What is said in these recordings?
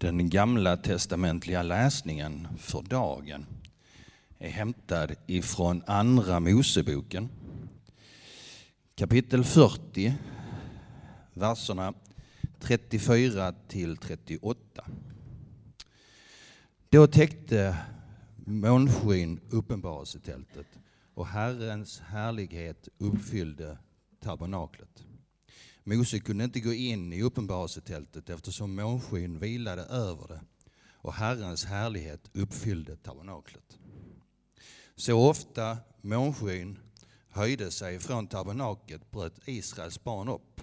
Den gamla testamentliga läsningen för dagen är hämtad ifrån Andra Moseboken, kapitel 40, verserna 34 till 38. Då täckte månskyn uppenbarelsetältet och Herrens härlighet uppfyllde tabernaklet. Mose kunde inte gå in i uppenbarelsetältet eftersom månskyn vilade över det och Herrens härlighet uppfyllde tabernaklet. Så ofta månskyn höjde sig från tabernaklet bröt Israels barn upp.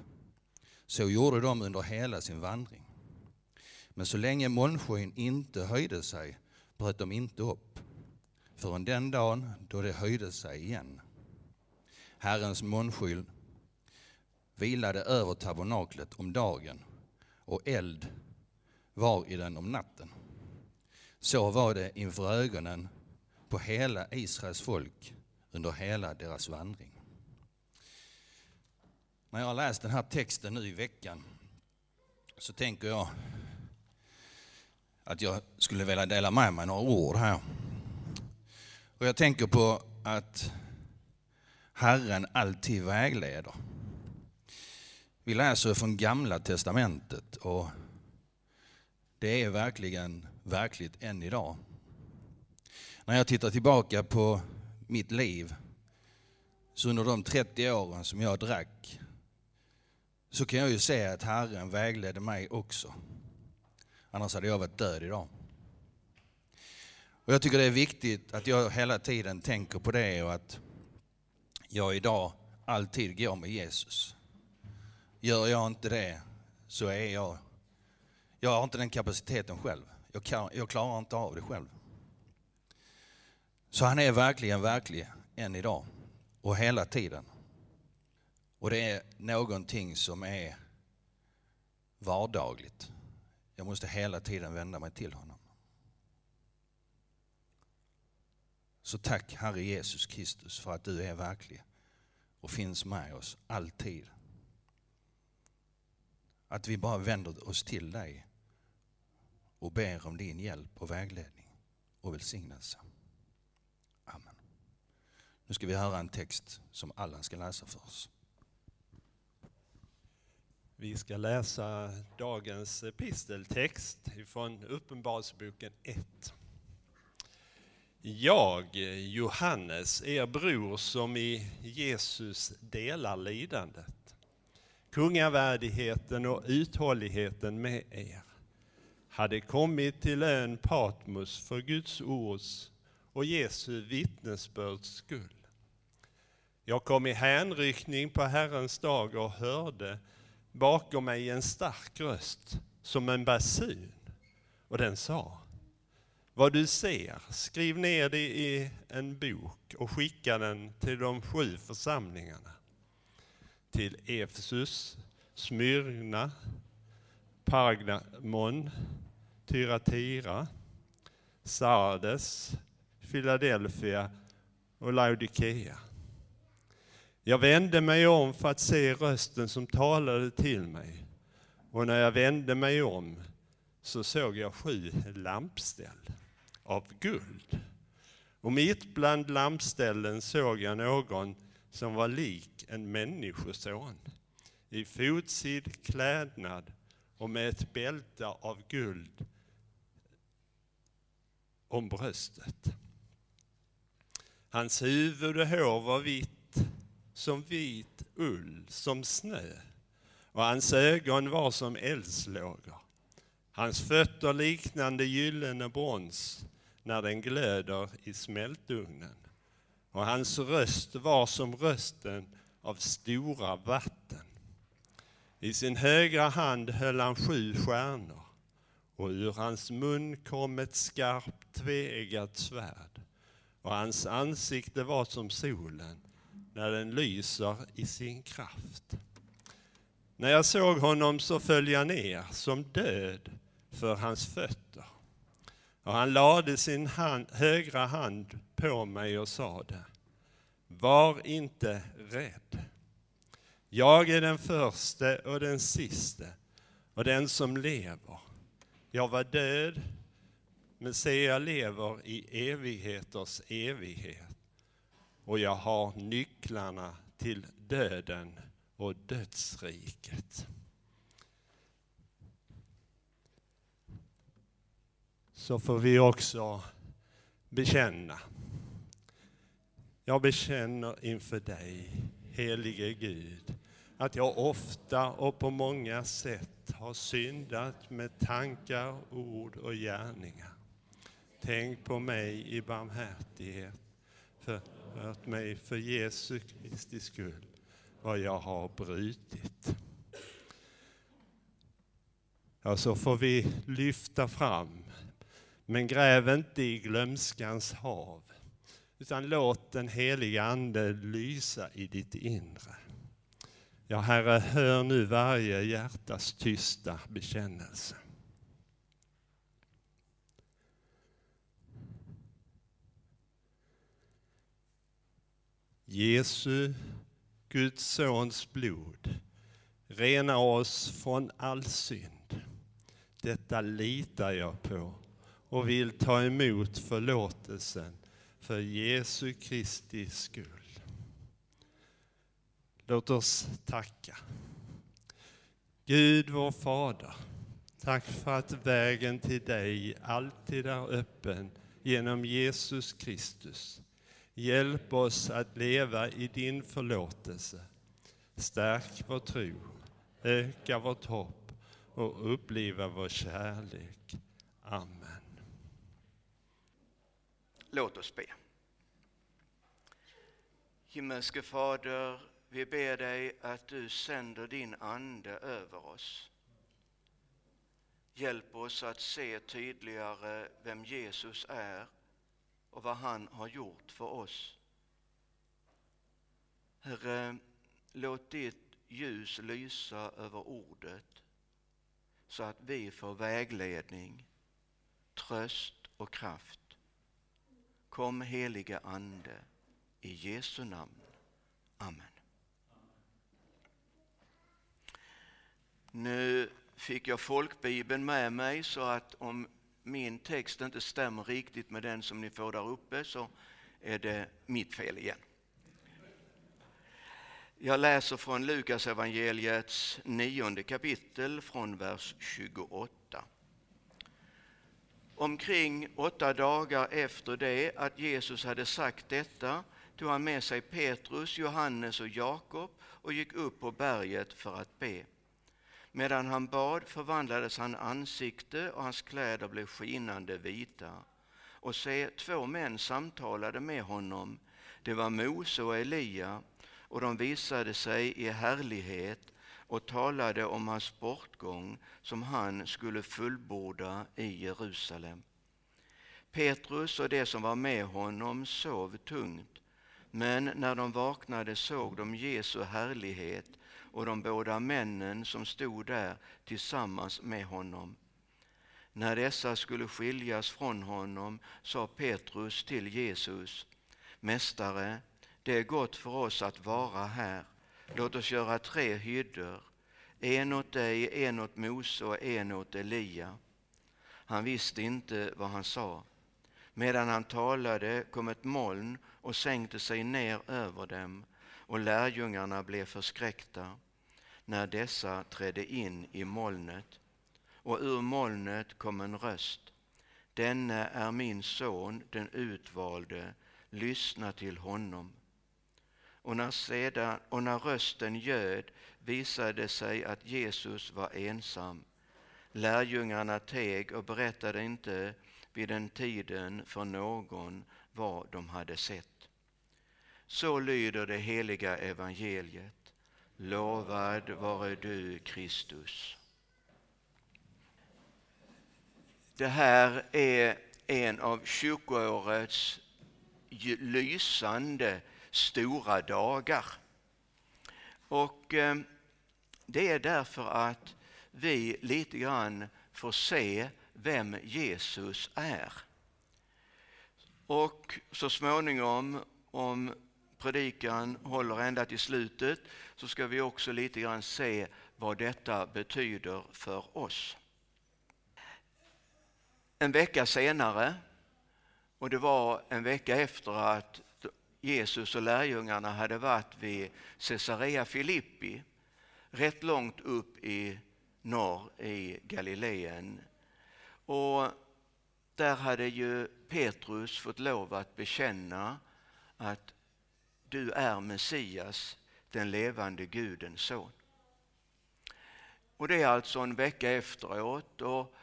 Så gjorde de under hela sin vandring. Men så länge månskyn inte höjde sig bröt de inte upp förrän den dagen då det höjde sig igen. Herrens månskyn vilade över tabernaklet om dagen och eld var i den om natten. Så var det inför ögonen på hela Israels folk under hela deras vandring. När jag har läst den här texten nu i veckan så tänker jag att jag skulle vilja dela med mig några ord här. Och jag tänker på att Herren alltid vägleder. Vi läser från Gamla Testamentet och det är verkligen verkligt än idag. När jag tittar tillbaka på mitt liv, så under de 30 åren som jag drack, så kan jag ju se att Herren vägledde mig också. Annars hade jag varit död idag. Och jag tycker det är viktigt att jag hela tiden tänker på det och att jag idag alltid går med Jesus. Gör jag inte det så är jag, jag har inte den kapaciteten själv. Jag, kan, jag klarar inte av det själv. Så han är verkligen verklig än idag och hela tiden. Och det är någonting som är vardagligt. Jag måste hela tiden vända mig till honom. Så tack Herre Jesus Kristus för att du är verklig och finns med oss alltid. Att vi bara vänder oss till dig och ber om din hjälp och vägledning och välsignelse. Amen. Nu ska vi höra en text som Allan ska läsa för oss. Vi ska läsa dagens episteltext från Uppenbarelseboken 1. Jag, Johannes, er bror som i Jesus delar lidandet, kungavärdigheten och uthålligheten med er, hade kommit till ön Patmos för Guds ords och Jesu vittnesbörds skull. Jag kom i hänryckning på Herrens dag och hörde bakom mig en stark röst som en basun och den sa vad du ser, skriv ner det i en bok och skicka den till de sju församlingarna. Till Efesus, Smyrna, Pargamon, Tyratira, Sardes, Philadelphia och Laodikea. Jag vände mig om för att se rösten som talade till mig. Och när jag vände mig om så såg jag sju lampställ av guld. Och mitt bland lampställen såg jag någon som var lik en människoson i fotsid klädnad och med ett bälte av guld om bröstet. Hans huvud och hår var vitt som vit ull, som snö och hans ögon var som eldslågor. Hans fötter liknande gyllene brons när den glöder i smältugnen. Och hans röst var som rösten av stora vatten. I sin högra hand höll han sju stjärnor och ur hans mun kom ett skarpt tveeggat svärd och hans ansikte var som solen när den lyser i sin kraft. När jag såg honom så föll jag ner som död för hans fötter. Och han lade sin hand, högra hand på mig och sade, var inte rädd. Jag är den första och den siste och den som lever. Jag var död, men se jag lever i evigheters evighet och jag har nycklarna till döden och dödsriket. Så får vi också bekänna. Jag bekänner inför dig, helige Gud, att jag ofta och på många sätt har syndat med tankar, ord och gärningar. Tänk på mig i barmhärtighet, förlåt mig för Jesu Kristi skull vad jag har brutit. Ja, så får vi lyfta fram, men gräv inte i glömskans hav, utan låt den heliga Ande lysa i ditt inre. Ja, Herre, hör nu varje hjärtas tysta bekännelse. Jesu, Guds sons blod, rena oss från all synd. Detta litar jag på och vill ta emot förlåtelsen för Jesu Kristi skull. Låt oss tacka. Gud vår Fader, tack för att vägen till dig alltid är öppen genom Jesus Kristus. Hjälp oss att leva i din förlåtelse. Stärk vår tro, öka vårt hopp och uppliva vår kärlek. Amen. Låt oss be. Himmelske Fader, vi ber dig att du sänder din Ande över oss. Hjälp oss att se tydligare vem Jesus är och vad han har gjort för oss. Herre, låt ditt ljus lysa över ordet så att vi får vägledning, tröst och kraft. Kom helige Ande, i Jesu namn. Amen. Nu fick jag folkbibeln med mig så att om min text inte stämmer riktigt med den som ni får där uppe så är det mitt fel igen. Jag läser från Lukas evangeliets nionde kapitel från vers 28. Omkring åtta dagar efter det att Jesus hade sagt detta tog han med sig Petrus, Johannes och Jakob och gick upp på berget för att be. Medan han bad förvandlades hans ansikte och hans kläder blev skinande vita. Och se, två män samtalade med honom. Det var Mose och Elia och de visade sig i härlighet och talade om hans bortgång som han skulle fullborda i Jerusalem. Petrus och de som var med honom sov tungt, men när de vaknade såg de Jesu härlighet och de båda männen som stod där tillsammans med honom. När dessa skulle skiljas från honom sa Petrus till Jesus, Mästare, det är gott för oss att vara här. Låt oss göra tre hyddor, en åt dig, en åt Mose och en åt Elia. Han visste inte vad han sa. Medan han talade kom ett moln och sänkte sig ner över dem och lärjungarna blev förskräckta när dessa trädde in i molnet. Och ur molnet kom en röst. Denne är min son, den utvalde, lyssna till honom. Och när, sedan, och när rösten ljöd visade det sig att Jesus var ensam. Lärjungarna teg och berättade inte vid den tiden för någon vad de hade sett. Så lyder det heliga evangeliet. Lovad vare du, Kristus. Det här är en av kyrkoårets lysande stora dagar. Och eh, det är därför att vi lite grann får se vem Jesus är. Och så småningom, om predikan håller ända till slutet, så ska vi också lite grann se vad detta betyder för oss. en vecka senare, och det var en vecka efter att Jesus och lärjungarna hade varit vid Caesarea Filippi, rätt långt upp i norr i Galileen. Och där hade ju Petrus fått lov att bekänna att du är Messias, den levande Gudens son. Och det är alltså en vecka efteråt och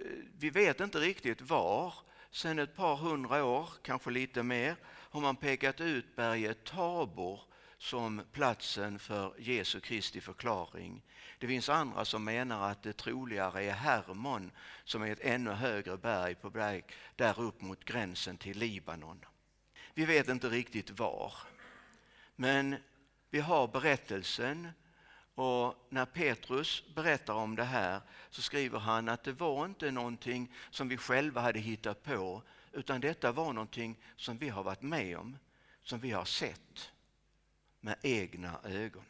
eh, vi vet inte riktigt var. Sen ett par hundra år, kanske lite mer, har man pekat ut berget Tabor som platsen för Jesu Kristi förklaring. Det finns andra som menar att det troligare är Hermon som är ett ännu högre berg på väg där upp mot gränsen till Libanon. Vi vet inte riktigt var. Men vi har berättelsen och när Petrus berättar om det här så skriver han att det var inte någonting som vi själva hade hittat på utan detta var någonting som vi har varit med om, som vi har sett med egna ögon.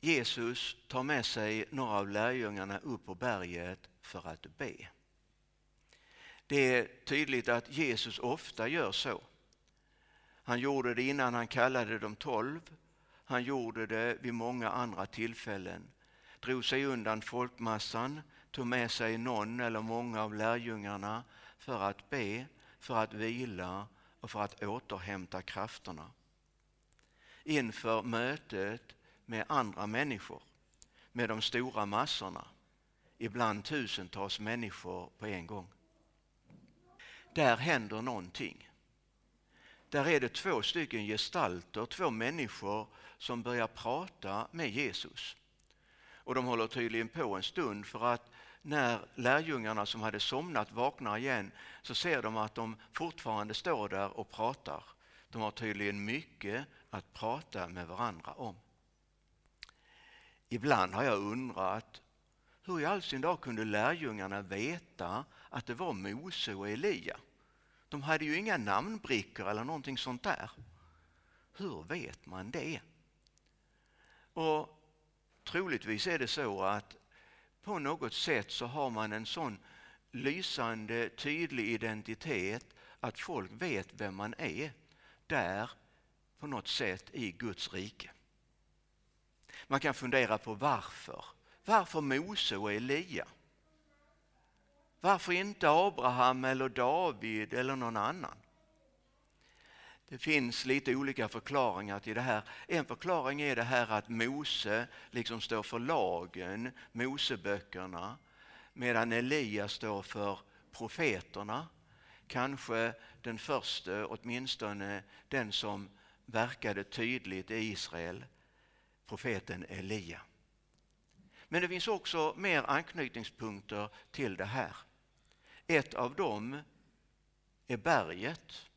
Jesus tar med sig några av lärjungarna upp på berget för att be. Det är tydligt att Jesus ofta gör så. Han gjorde det innan han kallade de tolv. Han gjorde det vid många andra tillfällen. Drog sig undan folkmassan, tog med sig någon eller många av lärjungarna för att be, för att vila och för att återhämta krafterna. Inför mötet med andra människor, med de stora massorna, ibland tusentals människor på en gång. Där händer någonting. Där är det två stycken gestalter, två människor som börjar prata med Jesus. Och de håller tydligen på en stund för att när lärjungarna som hade somnat vaknar igen så ser de att de fortfarande står där och pratar. De har tydligen mycket att prata med varandra om. Ibland har jag undrat hur i all sin dag kunde lärjungarna veta att det var Mose och Elia? De hade ju inga namnbrickor eller någonting sånt där. Hur vet man det? Och Troligtvis är det så att på något sätt så har man en sån lysande tydlig identitet att folk vet vem man är där på något sätt i Guds rike. Man kan fundera på varför. Varför Mose och Elia? Varför inte Abraham eller David eller någon annan? Det finns lite olika förklaringar till det här. En förklaring är det här att Mose liksom står för lagen, Moseböckerna, medan Elia står för profeterna. Kanske den första, åtminstone den som verkade tydligt i Israel, profeten Elia. Men det finns också mer anknytningspunkter till det här. Ett av dem är berget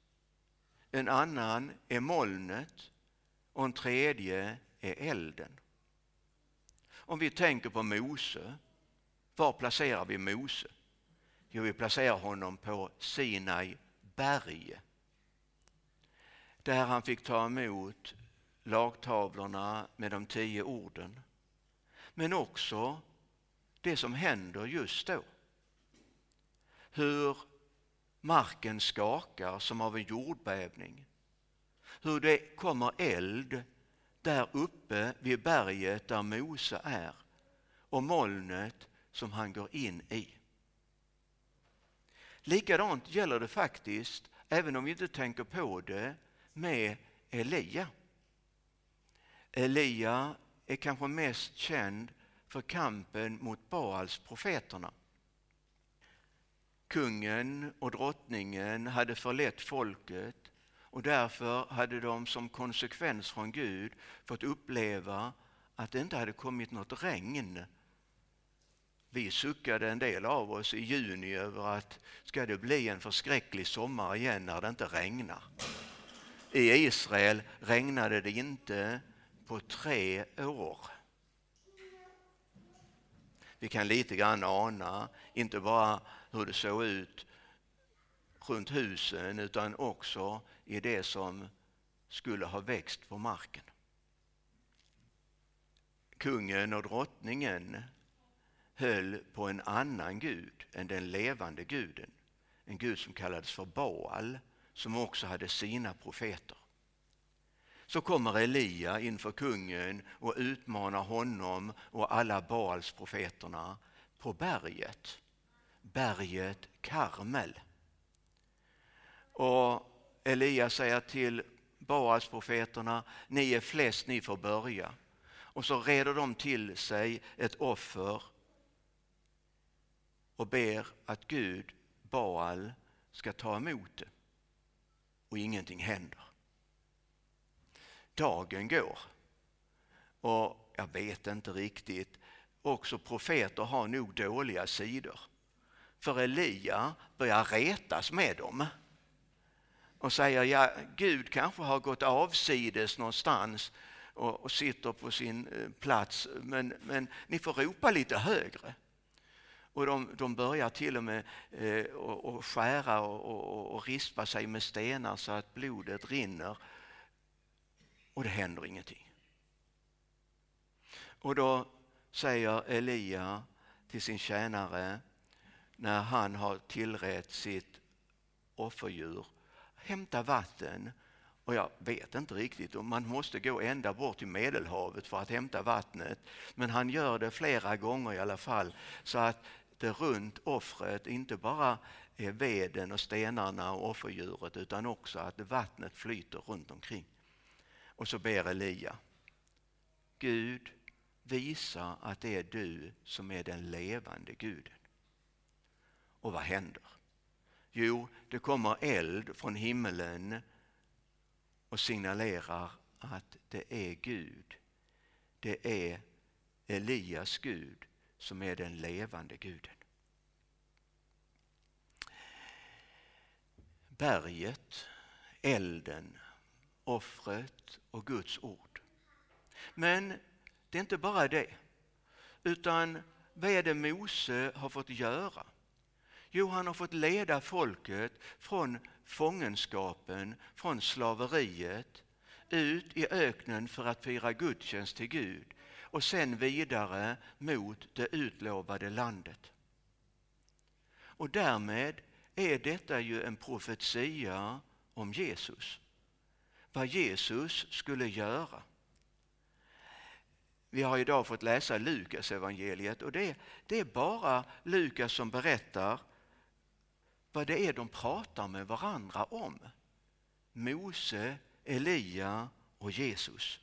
en annan är molnet och en tredje är elden. Om vi tänker på Mose, var placerar vi Mose? Jo, vi placerar honom på Sinai berg. Där han fick ta emot lagtavlorna med de tio orden. Men också det som händer just då. Hur marken skakar som av en jordbävning. Hur det kommer eld där uppe vid berget där Mose är och molnet som han går in i. Likadant gäller det faktiskt, även om vi inte tänker på det, med Elia. Elia är kanske mest känd för kampen mot Baals profeterna. Kungen och drottningen hade förlett folket och därför hade de som konsekvens från Gud fått uppleva att det inte hade kommit något regn. Vi suckade en del av oss i juni över att ska det bli en förskräcklig sommar igen när det inte regnar. I Israel regnade det inte på tre år. Vi kan lite grann ana, inte bara hur det såg ut runt husen utan också i det som skulle ha växt på marken. Kungen och drottningen höll på en annan gud än den levande guden. En gud som kallades för Baal, som också hade sina profeter. Så kommer Elia inför kungen och utmanar honom och alla Baals profeterna på berget, berget Karmel. Och Elia säger till Baals profeterna, ni är flest, ni får börja. Och så reder de till sig ett offer och ber att Gud, Baal, ska ta emot det. Och ingenting händer. Dagen går. Och jag vet inte riktigt, också profeter har nog dåliga sidor. För Elia börjar retas med dem och säger ja, Gud kanske har gått avsides någonstans och, och sitter på sin eh, plats, men, men ni får ropa lite högre. Och de, de börjar till och med eh, och, och skära och, och, och rispa sig med stenar så att blodet rinner. Och det händer ingenting. Och då säger Elia till sin tjänare när han har tillrett sitt offerdjur, hämta vatten. Och jag vet inte riktigt om man måste gå ända bort till Medelhavet för att hämta vattnet. Men han gör det flera gånger i alla fall så att det runt offret inte bara är veden och stenarna och offerdjuret utan också att vattnet flyter runt omkring. Och så ber Elia. Gud, visa att det är du som är den levande guden. Och vad händer? Jo, det kommer eld från himmelen och signalerar att det är Gud. Det är Elias Gud som är den levande guden. Berget, elden, offret och Guds ord. Men det är inte bara det, utan vad är det Mose har fått göra? Jo, han har fått leda folket från fångenskapen, från slaveriet, ut i öknen för att fira gudstjänst till Gud och sen vidare mot det utlovade landet. Och därmed är detta ju en profetia om Jesus. Vad Jesus skulle göra. Vi har idag fått läsa Lukas evangeliet och det, det är bara Lukas som berättar vad det är de pratar med varandra om. Mose, Elia och Jesus.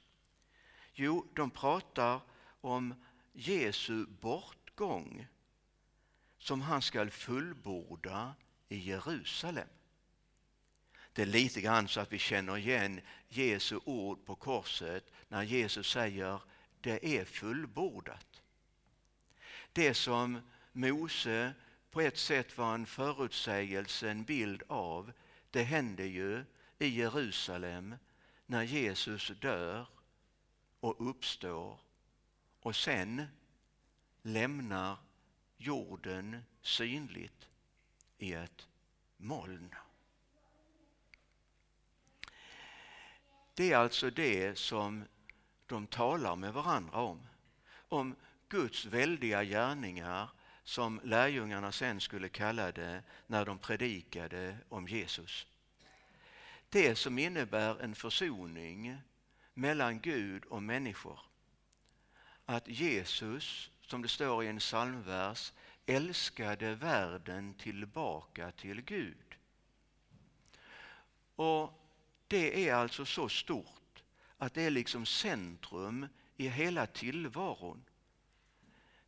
Jo, de pratar om Jesu bortgång som han skall fullborda i Jerusalem. Det är lite grann så att vi känner igen Jesu ord på korset när Jesus säger det är fullbordat. Det som Mose på ett sätt var en förutsägelse, en bild av, det hände ju i Jerusalem när Jesus dör och uppstår och sen lämnar jorden synligt i ett moln. Det är alltså det som de talar med varandra om. Om Guds väldiga gärningar som lärjungarna sen skulle kalla det när de predikade om Jesus. Det som innebär en försoning mellan Gud och människor. Att Jesus, som det står i en psalmvers, älskade världen tillbaka till Gud. Och Det är alltså så stort att det är liksom centrum i hela tillvaron.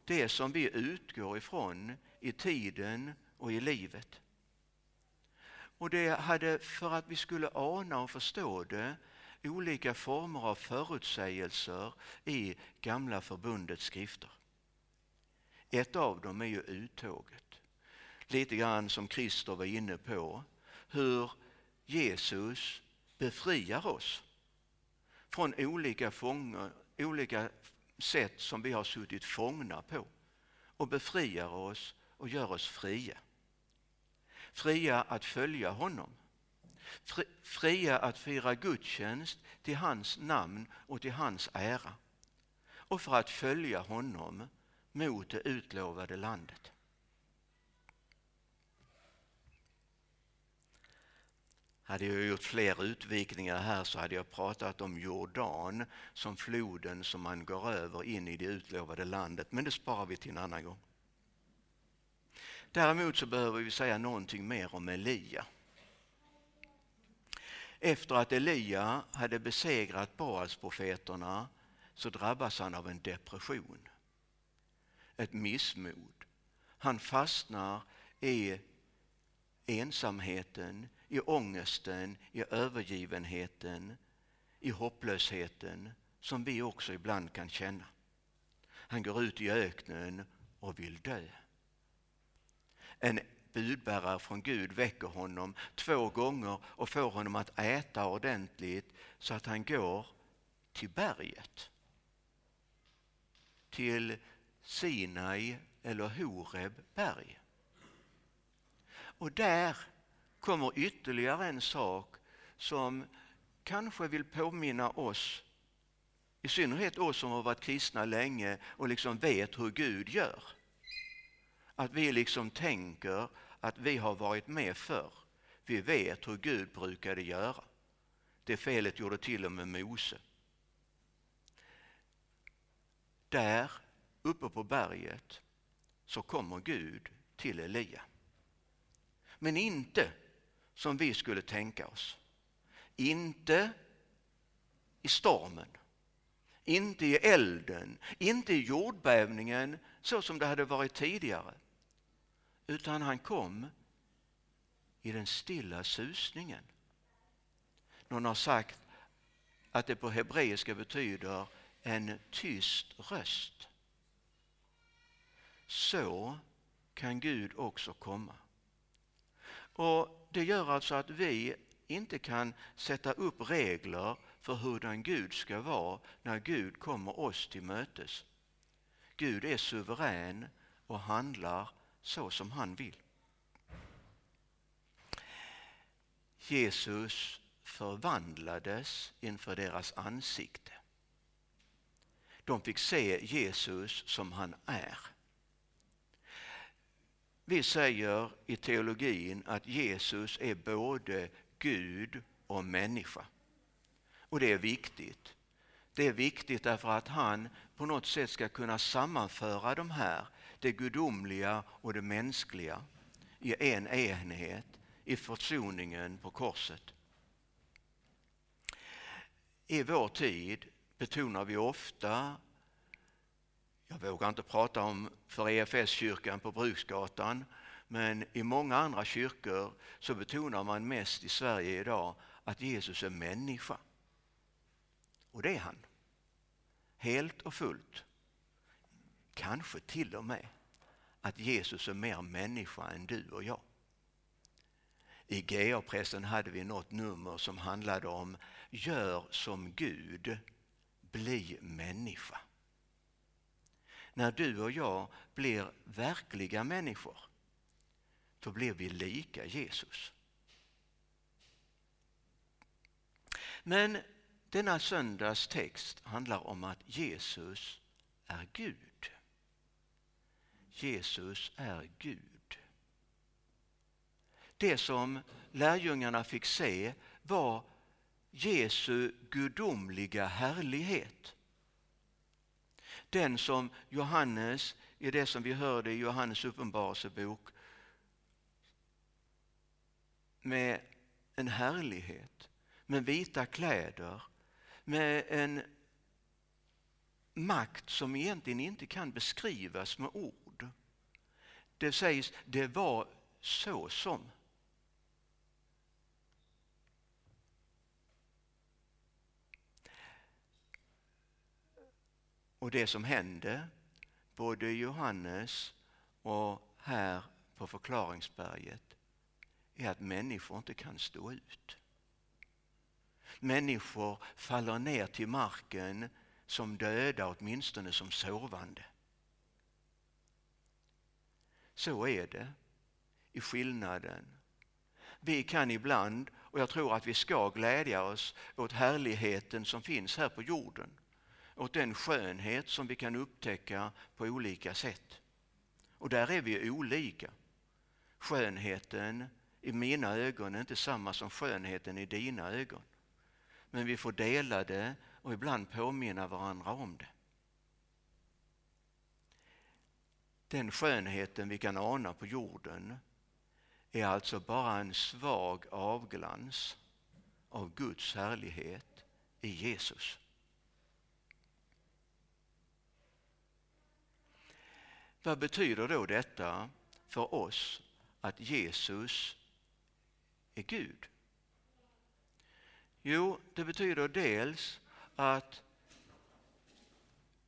Det som vi utgår ifrån i tiden och i livet. Och det hade, för att vi skulle ana och förstå det, olika former av förutsägelser i Gamla förbundets skrifter. Ett av dem är ju uttåget. Lite grann som Christer var inne på, hur Jesus befriar oss från olika, fångar, olika sätt som vi har suttit fångna på och befriar oss och gör oss fria. Fria att följa honom fria att fira gudstjänst till hans namn och till hans ära och för att följa honom mot det utlovade landet. Hade jag gjort fler utvikningar här så hade jag pratat om Jordan som floden som man går över in i det utlovade landet, men det sparar vi till en annan gång. Däremot så behöver vi säga någonting mer om Elia. Efter att Elia hade besegrat Baalsprofeterna så drabbas han av en depression, ett missmod. Han fastnar i ensamheten, i ångesten, i övergivenheten, i hopplösheten som vi också ibland kan känna. Han går ut i öknen och vill dö. En budbärare från Gud väcker honom två gånger och får honom att äta ordentligt så att han går till berget. Till Sinai eller Horeb berg. Och där kommer ytterligare en sak som kanske vill påminna oss, i synnerhet oss som har varit kristna länge och liksom vet hur Gud gör. Att vi liksom tänker att vi har varit med förr. Vi vet hur Gud brukade göra. Det felet gjorde till och med Mose. Där uppe på berget så kommer Gud till Elia. Men inte som vi skulle tänka oss. Inte i stormen, inte i elden, inte i jordbävningen så som det hade varit tidigare. Utan han kom i den stilla susningen. Någon har sagt att det på hebreiska betyder en tyst röst. Så kan Gud också komma. Och Det gör alltså att vi inte kan sätta upp regler för hurdan Gud ska vara när Gud kommer oss till mötes. Gud är suverän och handlar så som han vill. Jesus förvandlades inför deras ansikte. De fick se Jesus som han är. Vi säger i teologin att Jesus är både Gud och människa. Och det är viktigt. Det är viktigt därför att han på något sätt ska kunna sammanföra de här, det gudomliga och det mänskliga, i en enhet i försoningen på korset. I vår tid betonar vi ofta jag vågar inte prata om för EFS-kyrkan på Bruksgatan, men i många andra kyrkor så betonar man mest i Sverige idag att Jesus är människa. Och det är han. Helt och fullt. Kanske till och med att Jesus är mer människa än du och jag. I GA-pressen hade vi något nummer som handlade om Gör som Gud, bli människa när du och jag blir verkliga människor, då blir vi lika Jesus. Men denna söndags text handlar om att Jesus är Gud. Jesus är Gud. Det som lärjungarna fick se var Jesu gudomliga härlighet. Den som Johannes, i det som vi hörde i Johannes uppenbarelsebok, med en härlighet, med vita kläder, med en makt som egentligen inte kan beskrivas med ord. Det sägs, det var så som. Och det som hände både i Johannes och här på förklaringsberget är att människor inte kan stå ut. Människor faller ner till marken som döda, åtminstone som sovande. Så är det i skillnaden. Vi kan ibland, och jag tror att vi ska glädja oss åt härligheten som finns här på jorden åt den skönhet som vi kan upptäcka på olika sätt. Och där är vi olika. Skönheten i mina ögon är inte samma som skönheten i dina ögon. Men vi får dela det och ibland påminna varandra om det. Den skönheten vi kan ana på jorden är alltså bara en svag avglans av Guds härlighet i Jesus. Vad betyder då detta för oss att Jesus är Gud? Jo, det betyder dels att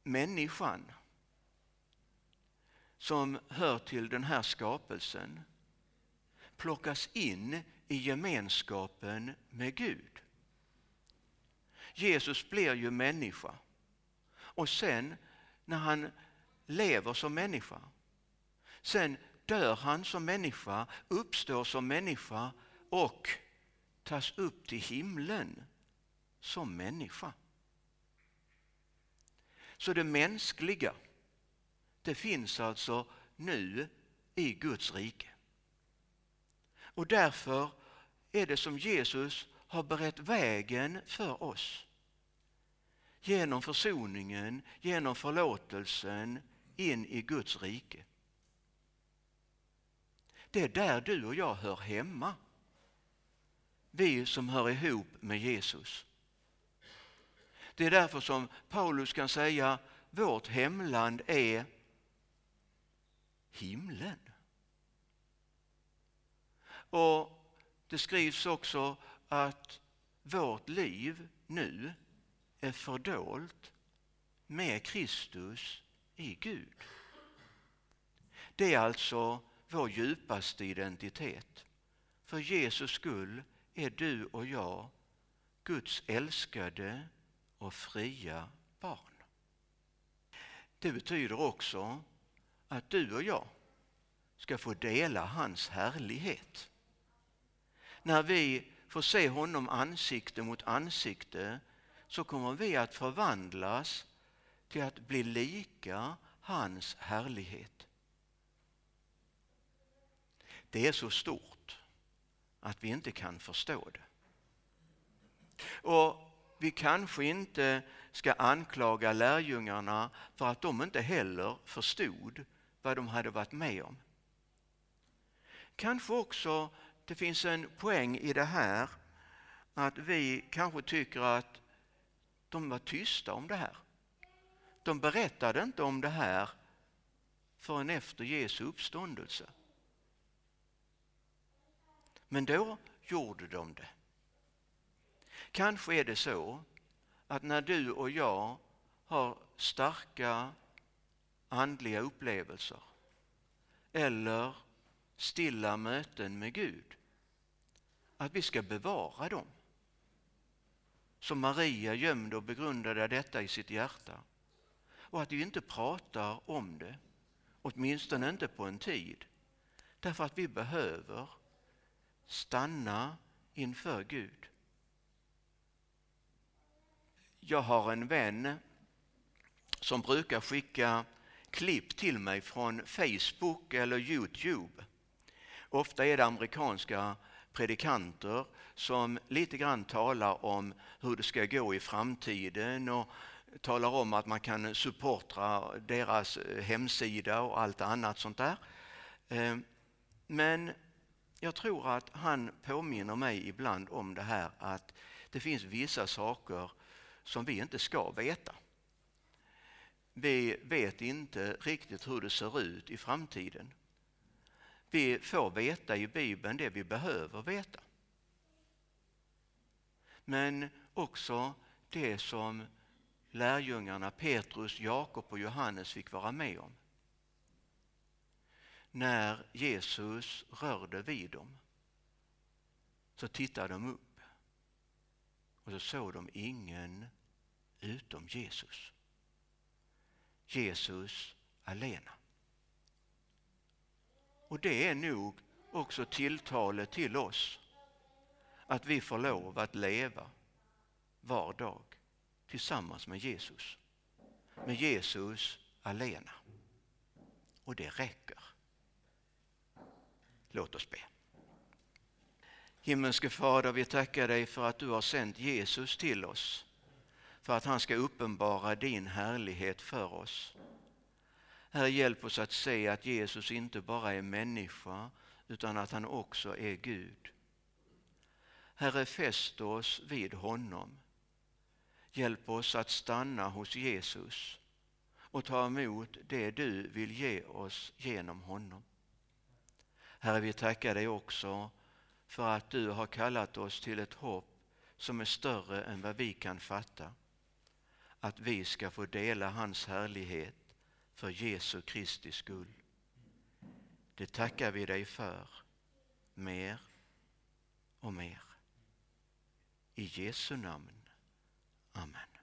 människan som hör till den här skapelsen plockas in i gemenskapen med Gud. Jesus blir ju människa och sen när han lever som människa, sen dör han som människa, uppstår som människa och tas upp till himlen som människa. Så det mänskliga, det finns alltså nu i Guds rike. Och därför är det som Jesus har berett vägen för oss. Genom försoningen, genom förlåtelsen in i Guds rike. Det är där du och jag hör hemma. Vi som hör ihop med Jesus. Det är därför som Paulus kan säga vårt hemland är himlen. Och det skrivs också att vårt liv nu är fördolt med Kristus i Gud. Det är alltså vår djupaste identitet. För Jesus skull är du och jag Guds älskade och fria barn. Det betyder också att du och jag ska få dela hans härlighet. När vi får se honom ansikte mot ansikte så kommer vi att förvandlas till att bli lika hans härlighet. Det är så stort att vi inte kan förstå det. Och vi kanske inte ska anklaga lärjungarna för att de inte heller förstod vad de hade varit med om. Kanske också det finns en poäng i det här att vi kanske tycker att de var tysta om det här. De berättade inte om det här förrän efter Jesu uppståndelse. Men då gjorde de det. Kanske är det så att när du och jag har starka andliga upplevelser eller stilla möten med Gud, att vi ska bevara dem. Som Maria gömde och begrundade detta i sitt hjärta. Och att vi inte pratar om det, åtminstone inte på en tid. Därför att vi behöver stanna inför Gud. Jag har en vän som brukar skicka klipp till mig från Facebook eller Youtube. Ofta är det amerikanska predikanter som lite grann talar om hur det ska gå i framtiden och talar om att man kan supportra deras eh, hemsida och allt annat sånt där. Ehm, men jag tror att han påminner mig ibland om det här att det finns vissa saker som vi inte ska veta. Vi vet inte riktigt hur det ser ut i framtiden. Vi får veta i Bibeln det vi behöver veta. Men också det som lärjungarna Petrus, Jakob och Johannes fick vara med om. När Jesus rörde vid dem så tittade de upp och så såg de ingen utom Jesus. Jesus alena. Och det är nog också tilltalet till oss. Att vi får lov att leva var dag tillsammans med Jesus. med Jesus alena. Och det räcker. Låt oss be. Himmelske Fader, vi tackar dig för att du har sänt Jesus till oss för att han ska uppenbara din härlighet för oss. Herre, hjälp oss att se att Jesus inte bara är människa utan att han också är Gud. Herre, fäst oss vid honom. Hjälp oss att stanna hos Jesus och ta emot det du vill ge oss genom honom. Herre, vi tackar dig också för att du har kallat oss till ett hopp som är större än vad vi kan fatta. Att vi ska få dela hans härlighet för Jesu Kristi skull. Det tackar vi dig för mer och mer. I Jesu namn. Amen.